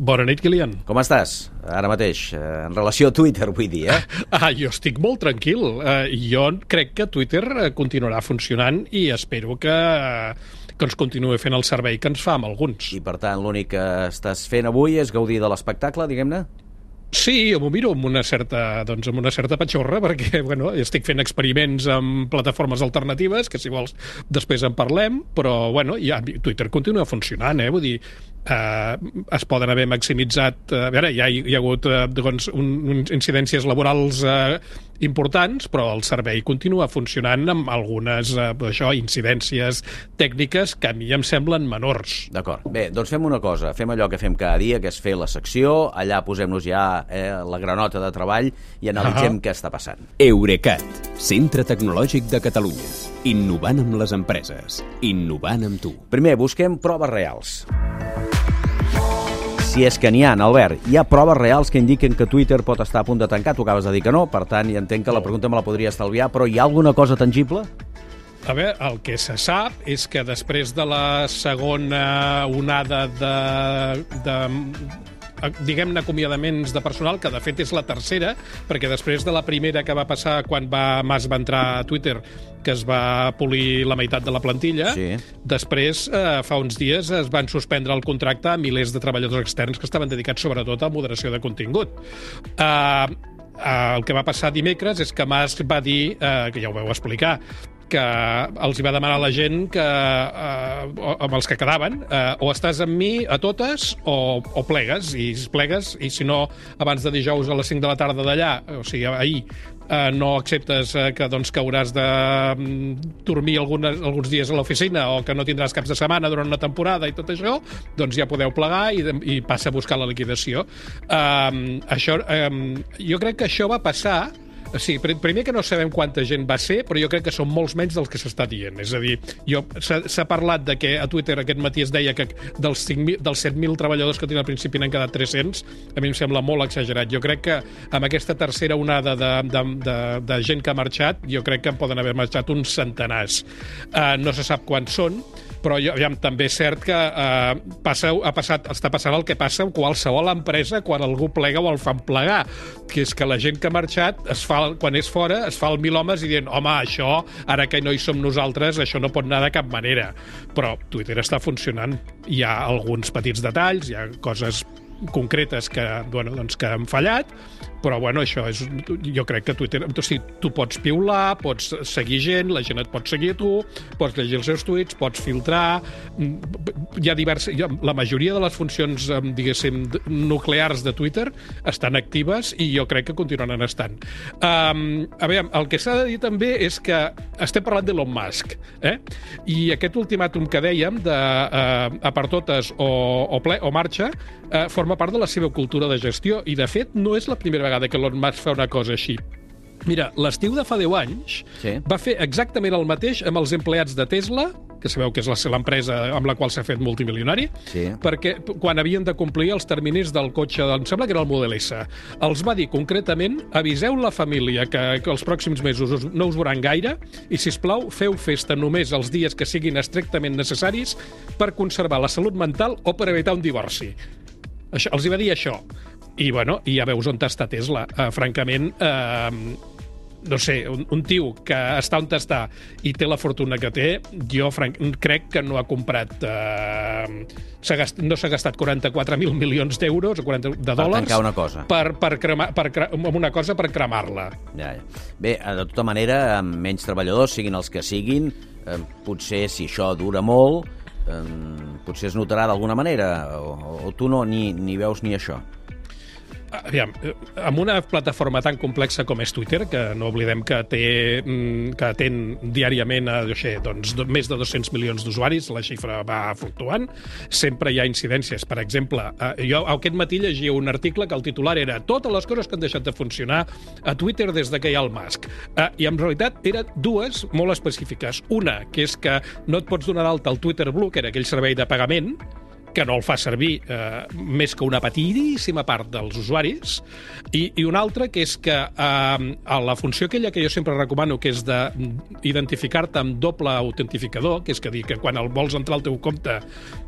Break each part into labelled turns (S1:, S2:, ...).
S1: Bona nit, Kilian.
S2: Com estàs, ara mateix, eh, en relació a Twitter, vull dir, eh?
S1: Ah, jo estic molt tranquil. Uh, jo crec que Twitter eh, continuarà funcionant i espero que, que ens continuï fent el servei que ens fa amb alguns.
S2: I, per tant, l'únic que estàs fent avui és gaudir de l'espectacle, diguem-ne?
S1: Sí, jo m'ho miro amb una certa, doncs, amb una certa patxorra, perquè bueno, estic fent experiments amb plataformes alternatives, que si vols després en parlem, però bueno, ja, Twitter continua funcionant, eh? vull dir, eh, es poden haver maximitzat... Eh, a veure, hi ha, hi ha hagut eh, doncs, un, un, incidències laborals eh, importants, però el servei continua funcionant amb algunes eh, això, incidències tècniques que a mi em semblen menors.
S2: D'acord. Bé, doncs fem una cosa. Fem allò que fem cada dia, que és fer la secció. Allà posem-nos ja eh, la granota de treball i analitzem ah. què està passant.
S3: Eurecat, centre tecnològic de Catalunya. Innovant amb les empreses. Innovant amb tu.
S2: Primer, busquem proves reals. Si és que n'hi ha, Albert, hi ha proves reals que indiquen que Twitter pot estar a punt de tancar. Tu acabes de dir que no, per tant, ja entenc que la pregunta me la podria estalviar, però hi ha alguna cosa tangible?
S1: A veure, el que se sap és que després de la segona onada de, de diguem-ne, acomiadaments de personal, que de fet és la tercera, perquè després de la primera que va passar quan va, Mas va entrar a Twitter, que es va polir la meitat de la plantilla, sí. després, eh, fa uns dies, es van suspendre el contracte a milers de treballadors externs que estaven dedicats sobretot a moderació de contingut. Eh, Uh, el que va passar dimecres és que Mas va dir, uh, que ja ho vau explicar, que els hi va demanar a la gent que, eh, amb els que quedaven, eh, o estàs amb mi a totes o, o plegues, i plegues, i si no, abans de dijous a les 5 de la tarda d'allà, o sigui, ahir, eh, no acceptes eh, que, doncs, que hauràs de mm, dormir algunes, alguns dies a l'oficina o que no tindràs caps de setmana durant una temporada i tot això, doncs ja podeu plegar i, i passa a buscar la liquidació. Eh, això, eh, jo crec que això va passar Sí, primer que no sabem quanta gent va ser, però jo crec que són molts menys dels que s'està dient. És a dir, s'ha parlat de que a Twitter aquest matí es deia que dels, 5, dels 7.000 treballadors que tenen al principi n'han quedat 300. A mi em sembla molt exagerat. Jo crec que amb aquesta tercera onada de, de, de, de gent que ha marxat, jo crec que en poden haver marxat uns centenars. Uh, no se sap quants són, però jo, ja, també és cert que eh, passa, ha passat, està passant el que passa amb qualsevol empresa quan algú plega o el fan plegar, que és que la gent que ha marxat, es fa, quan és fora, es fa el mil homes i dient, home, això, ara que no hi som nosaltres, això no pot anar de cap manera. Però Twitter està funcionant. Hi ha alguns petits detalls, hi ha coses concretes que, bueno, doncs que han fallat, però bueno, això és, jo crec que Twitter, o sigui, tu pots piular, pots seguir gent, la gent et pot seguir a tu, pots llegir els seus tuits, pots filtrar, hi ha diverses, la majoria de les funcions, diguéssim, nuclears de Twitter estan actives i jo crec que continuaran estant. Um, a veure, el que s'ha de dir també és que estem parlant d'Elon Musk, eh? i aquest ultimàtum que dèiem de uh, a per totes o, o, ple, o marxa, uh, forma part de la seva cultura de gestió i, de fet, no és la primera vegada que Elon Musk fa una cosa així. Mira, l'estiu de fa 10 anys sí. va fer exactament el mateix amb els empleats de Tesla, que sabeu que és l'empresa amb la qual s'ha fet multimilionari, sí. perquè quan havien de complir els terminis del cotxe, em sembla que era el Model S, els va dir concretament, aviseu la família que, que els pròxims mesos no us veuran gaire i, si plau feu festa només els dies que siguin estrictament necessaris per conservar la salut mental o per evitar un divorci. Això, els hi va dir això. I, bueno, i ja veus on està Tesla. Uh, francament, uh, no sé, un, un tio que està on està i té la fortuna que té, jo franc, crec que no ha comprat... Uh, gast, no s'ha gastat 44.000 milions d'euros o 40 de dòlars...
S2: Per una cosa.
S1: Per, per, cremar, per una cosa per cremar-la.
S2: Ja, ja. Bé, de tota manera, amb menys treballadors, siguin els que siguin, eh, potser si això dura molt, eh, potser es notarà d'alguna manera, o, o tu no ni, ni veus ni això.
S1: Aviam, eh, amb una plataforma tan complexa com és Twitter, que no oblidem que té mm, que atén diàriament a sé, doncs, més de 200 milions d'usuaris, la xifra va fluctuant, sempre hi ha incidències. Per exemple, eh, jo aquest matí llegia un article que el titular era totes les coses que han deixat de funcionar a Twitter des de que hi ha el Musk. Eh, I en realitat eren dues molt específiques. Una, que és que no et pots donar d'alta el Twitter Blue, que era aquell servei de pagament, que no el fa servir eh, més que una petidíssima part dels usuaris, i, i una altra que és que eh, a la funció aquella que jo sempre recomano, que és d'identificar-te amb doble autentificador, que és que dir que quan el vols entrar al teu compte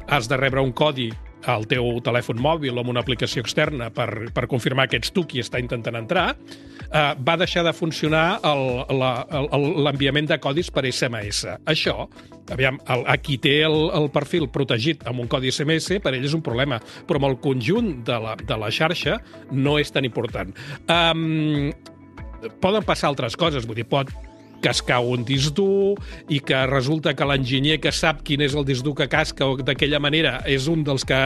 S1: has de rebre un codi al teu telèfon mòbil o amb una aplicació externa per, per confirmar que ets tu qui està intentant entrar, eh, va deixar de funcionar l'enviament de codis per SMS. Això, aviam, el, a qui té el, el perfil protegit amb un codi SMS, per ell és un problema, però amb el conjunt de la, de la xarxa no és tan important. Um, poden passar altres coses, vull dir, pot cascar un disc dur i que resulta que l'enginyer que sap quin és el disc dur que casca o d'aquella manera és un dels que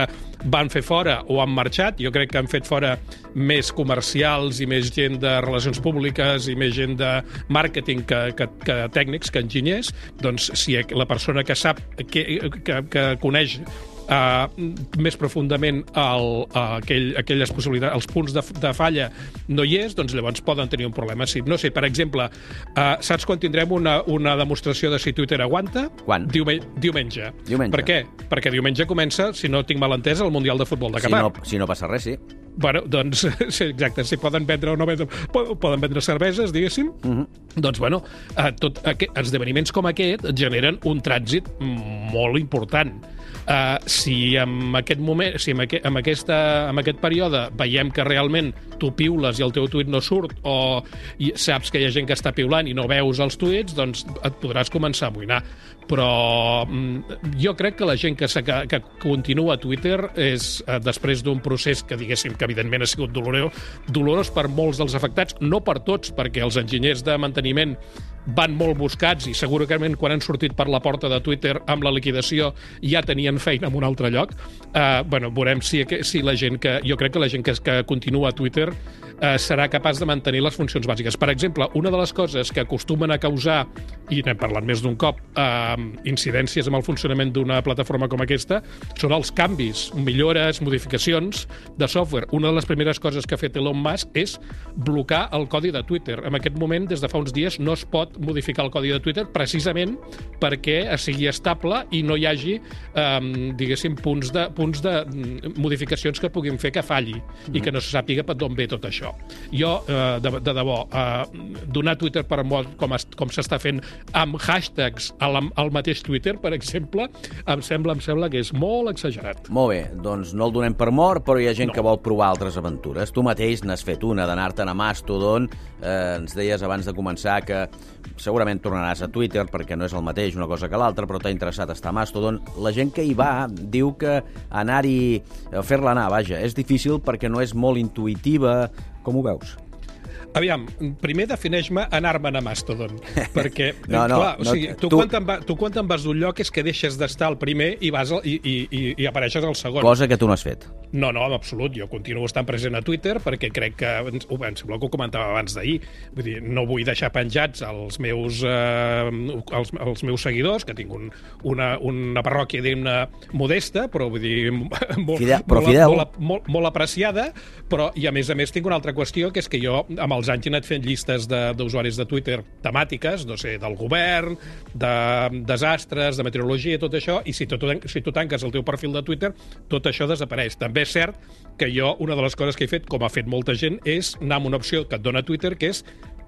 S1: van fer fora o han marxat. Jo crec que han fet fora més comercials i més gent de relacions públiques i més gent de màrqueting que, que, que tècnics, que enginyers. Doncs si la persona que sap, que, que, que coneix uh, més profundament el, uh, aquell, aquelles possibilitats, els punts de, de falla no hi és, doncs llavors poden tenir un problema. Si, no sé, per exemple, uh, saps quan tindrem una, una demostració de si Twitter aguanta?
S2: Quan?
S1: Diume, diumenge.
S2: Diumenge.
S1: Per què? Perquè diumenge comença, si no tinc mal entès, el Mundial de Futbol de
S2: Si
S1: Qatar.
S2: no, si no passa res, sí.
S1: Bueno, doncs, sí, exacte, si poden vendre o no vendre, po- poden vendre cerveses, diguéssim, mm
S2: Mhm.
S1: -hmm. doncs, bueno, eh, tot aquest, esdeveniments com aquest generen un trànsit molt important. Uh, si en aquest moment, si en, aqu en, aquesta, en aquest període veiem que realment tu piules i el teu tuit no surt o saps que hi ha gent que està piulant i no veus els tuits, doncs et podràs començar a amoïnar. Però mm, jo crec que la gent que, que, que continua a Twitter és, eh, després d'un procés que, diguéssim, que evidentment ha sigut dolorós, dolorós per molts dels afectats, no per tots, perquè els enginyers de manteniment van molt buscats i segurament quan han sortit per la porta de Twitter amb la liquidació ja tenien feina en un altre lloc. Uh, bueno, veurem si, si la gent que... Jo crec que la gent que, que continua a Twitter uh, serà capaç de mantenir les funcions bàsiques. Per exemple, una de les coses que acostumen a causar, i n'hem parlat més d'un cop, uh, incidències amb el funcionament d'una plataforma com aquesta, són els canvis, millores, modificacions de software. Una de les primeres coses que ha fet Elon Musk és blocar el codi de Twitter. En aquest moment, des de fa uns dies, no es pot modificar el codi de Twitter precisament perquè sigui estable i no hi hagi, um, diguéssim, punts de, punts de mm, modificacions que puguin fer que falli mm -hmm. i que no se sàpiga per d'on ve tot això. Jo, uh, de, de debò, uh, donar Twitter per mort com, es, com s'està fent amb hashtags al, al mateix Twitter, per exemple, em sembla, em sembla que és molt exagerat.
S2: Molt bé, doncs no el donem per mort, però hi ha gent
S1: No.
S2: que vol provar altres aventures. Tu mateix n'has fet una, d'anar-te'n a Mastodon. Eh, ens deies abans de començar que segurament tornaràs a Twitter perquè no és el mateix una cosa que l'altra, però t'ha interessat estar a Mastodon. La gent que hi va diu que anar-hi, eh, fer-la anar, vaja, és difícil perquè no és molt intuïtiva. Com ho veus?
S1: Aviam, primer defineix-me anar-me'n a Mastodon, perquè,
S2: No, no,
S1: clar, o sigui, tu,
S2: tu-
S1: tu... Quan te'n va, tu quan te'n vas d'un lloc és que deixes d'estar al primer i, vas al, i, i, i apareixes al segon.
S2: Cosa que tu no has fet.
S1: No, no, en absolut. Jo continuo estant present a Twitter perquè crec que... Ho, em sembla que ho comentava abans d'ahir. Vull dir, no vull deixar penjats els meus, eh, els, els meus seguidors, que tinc un, una, una parròquia, diguem-ne, modesta, però vull dir, molt,
S2: Fidel, però
S1: molt,
S2: fidel.
S1: molt, molt, molt apreciada, però, i a més a més tinc una altra qüestió, que és que jo amb els anys he anat fent llistes de- d'usuaris de, de Twitter temàtiques, no sé, del govern, de desastres, de meteorologia, tot això, i si tu, si tu tanques el teu perfil de Twitter, tot això desapareix. També és cert que jo, una de les coses que he fet, com ha fet molta gent, és anar amb una opció que et dona Twitter, que és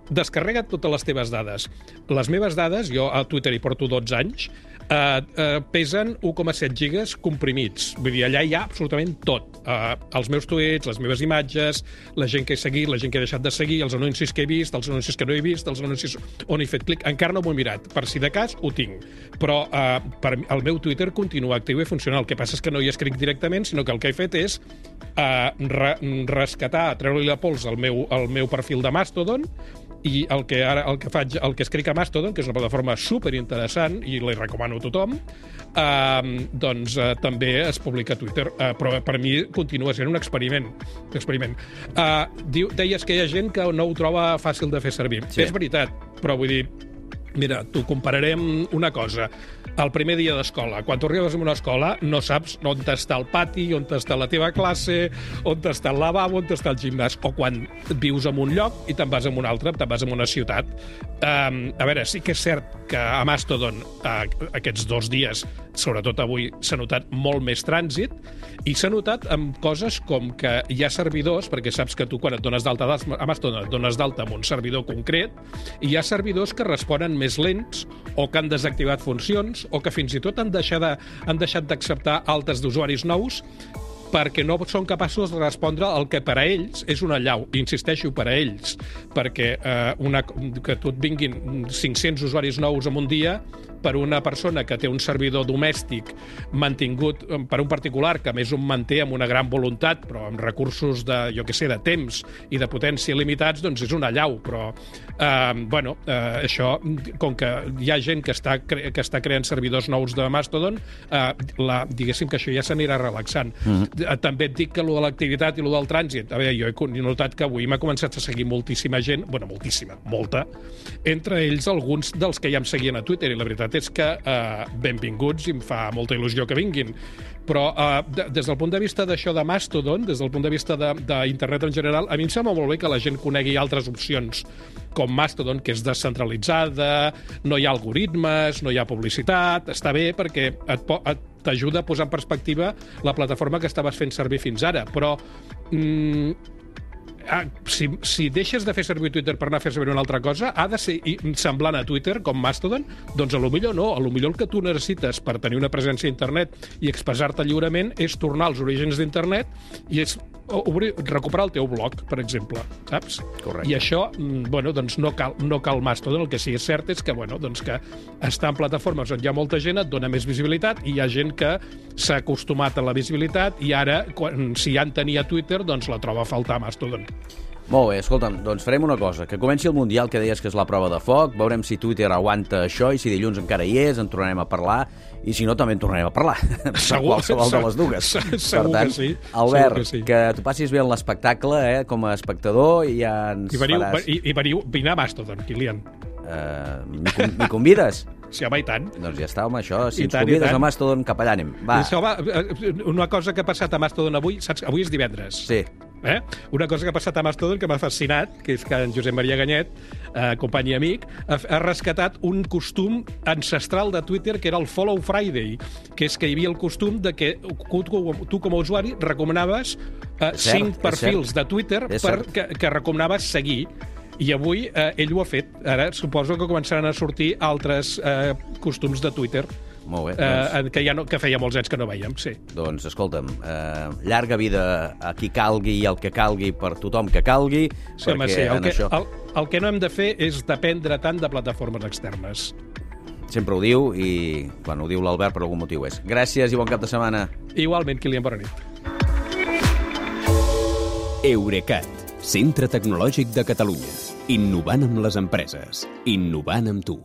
S1: descarrega't totes les teves dades. Les meves dades, jo a Twitter hi porto 12 anys, eh, eh, pesen 1,7 gigas comprimits. Vull dir, allà hi ha absolutament tot. Eh, els meus tuits, les meves imatges, la gent que he seguit, la gent que he deixat de seguir, els anuncis que he vist, els anuncis que no he vist, els anuncis on he fet clic. Encara no m'ho he mirat. Per si de cas, ho tinc. Però eh, per, el meu Twitter continua actiu i funcional. El que passa és que no hi escric directament, sinó que el que he fet és eh, re, rescatar, treure-li la pols al meu, al meu perfil de Mastodon i el que ara el que faig, el que escric a Mastodon, que és una plataforma super interessant i li recomano a tothom, eh, doncs eh, també es publica a Twitter, eh, però per mi continua sent un experiment. Un experiment. Eh, diu, deies que hi ha gent que no ho troba fàcil de fer servir.
S2: Sí.
S1: És veritat, però vull dir, Mira, t'ho compararem una cosa. El primer dia d'escola, quan tu arribes a una escola, no saps on està el pati, on està la teva classe, on està el lavabo, on està el gimnàs, o quan vius en un lloc i te'n vas a un altre, te'n vas a una ciutat. Um, a veure, sí que és cert que a Mastodon uh, aquests dos dies sobretot avui, s'ha notat molt més trànsit i s'ha notat amb coses com que hi ha servidors, perquè saps que tu quan et dones d'alta a Mastodon et dones d'alta amb un servidor concret, i hi ha servidors que responen més lents o que han desactivat funcions o que fins i tot han deixat de, han deixat d'acceptar altes d'usuaris nous perquè no són capaços de respondre el que per a ells és una llau. Insisteixo, per a ells, perquè eh, una, que tu et vinguin 500 usuaris nous en un dia per una persona que té un servidor domèstic mantingut eh, per un particular que més un manté amb una gran voluntat, però amb recursos de, jo que sé, de temps i de potència limitats, doncs és una llau. Però, eh, bueno, eh, això, com que hi ha gent que està, que està creant servidors nous de Mastodon, eh, la, diguéssim que això ja s'anirà relaxant. Mm -hmm. També et dic que lo de l'activitat i lo del trànsit, a veure, jo he notat que avui m'ha començat a seguir moltíssima gent, bueno, moltíssima, molta, entre ells alguns dels que ja em seguien a Twitter, i la veritat és que eh, benvinguts i em fa molta il·lusió que vinguin. Però eh, de, des del punt de vista d'això de Mastodon, des del punt de vista d'internet en general, a mi em sembla molt bé que la gent conegui altres opcions com Mastodon, que és descentralitzada, no hi ha algoritmes, no hi ha publicitat, està bé perquè et, et t'ajuda a posar en perspectiva la plataforma que estaves fent servir fins ara, però mm, ah, si, si deixes de fer servir Twitter per anar a fer servir una altra cosa, ha de ser semblant a Twitter, com Mastodon? Doncs a lo millor no. A lo millor el que tu necessites per tenir una presència a internet i expressar-te lliurement és tornar als orígens d'internet i és obrir, recuperar el teu blog, per exemple, saps?
S2: Correcte.
S1: I això, mm, bueno, doncs no cal, no cal Mastodon, el que sí que és cert és que, bueno, doncs que està en plataformes on hi ha molta gent et dona més visibilitat i hi ha gent que s'ha acostumat a la visibilitat i ara, quan, si ja en tenia Twitter, doncs la troba a faltar Mastodon.
S2: Molt bé, escolta'm, doncs farem una cosa. Que comenci el Mundial, que deies que és la prova de foc, veurem si Twitter aguanta això i si dilluns encara hi és, en tornarem a parlar, i si no, també en tornarem a parlar.
S1: Segur,
S2: qualsevol de les dues.
S1: Segur
S2: per tant,
S1: que sí.
S2: Albert,
S1: que, sí.
S2: que tu passis bé en l'espectacle, eh, com a espectador, i ja ens
S1: I veniu,
S2: faràs...
S1: i, i veniu, vine a Mastodon, Kilian.
S2: Uh, M'hi convides?
S1: Sí, home, i tant.
S2: Doncs ja està, home, això. Si
S1: I
S2: ens
S1: tant,
S2: convides a Mastodon, cap allà anem. Va.
S1: I Això va, eh, una cosa que ha passat a Mastodon avui, saps? Avui és divendres.
S2: Sí.
S1: Eh? Una cosa que ha passat a Mastodon que m'ha fascinat, que és que en Josep Maria Ganyet, eh, company i amic, ha, ha rescatat un costum ancestral de Twitter que era el Follow Friday, que és que hi havia el costum de que tu, com a usuari recomanaves eh,
S2: cert,
S1: cinc perfils de Twitter per, que, que recomanaves seguir i avui eh, ell ho ha fet. Ara suposo que començaran a sortir altres eh, costums de Twitter
S2: Molt bé. Doncs,
S1: eh, que, ja no, que feia molts anys que no veiem, sí.
S2: doncs escolta'm, eh, llarga vida a qui calgui i el que calgui per tothom que calgui,
S1: Sí, home,
S2: perquè
S1: sí. El
S2: en
S1: que,
S2: això
S1: el, el que no hem de fer és dependre tant de plataformes externes.
S2: sempre ho diu i quan ho diu l'Albert per algun motiu és. Gràcies i bon cap de setmana.
S1: Igualment, Kilian, bona nit.
S3: Eurecat, centre tecnològic de Catalunya. Innovant amb les empreses. Innovant amb tu.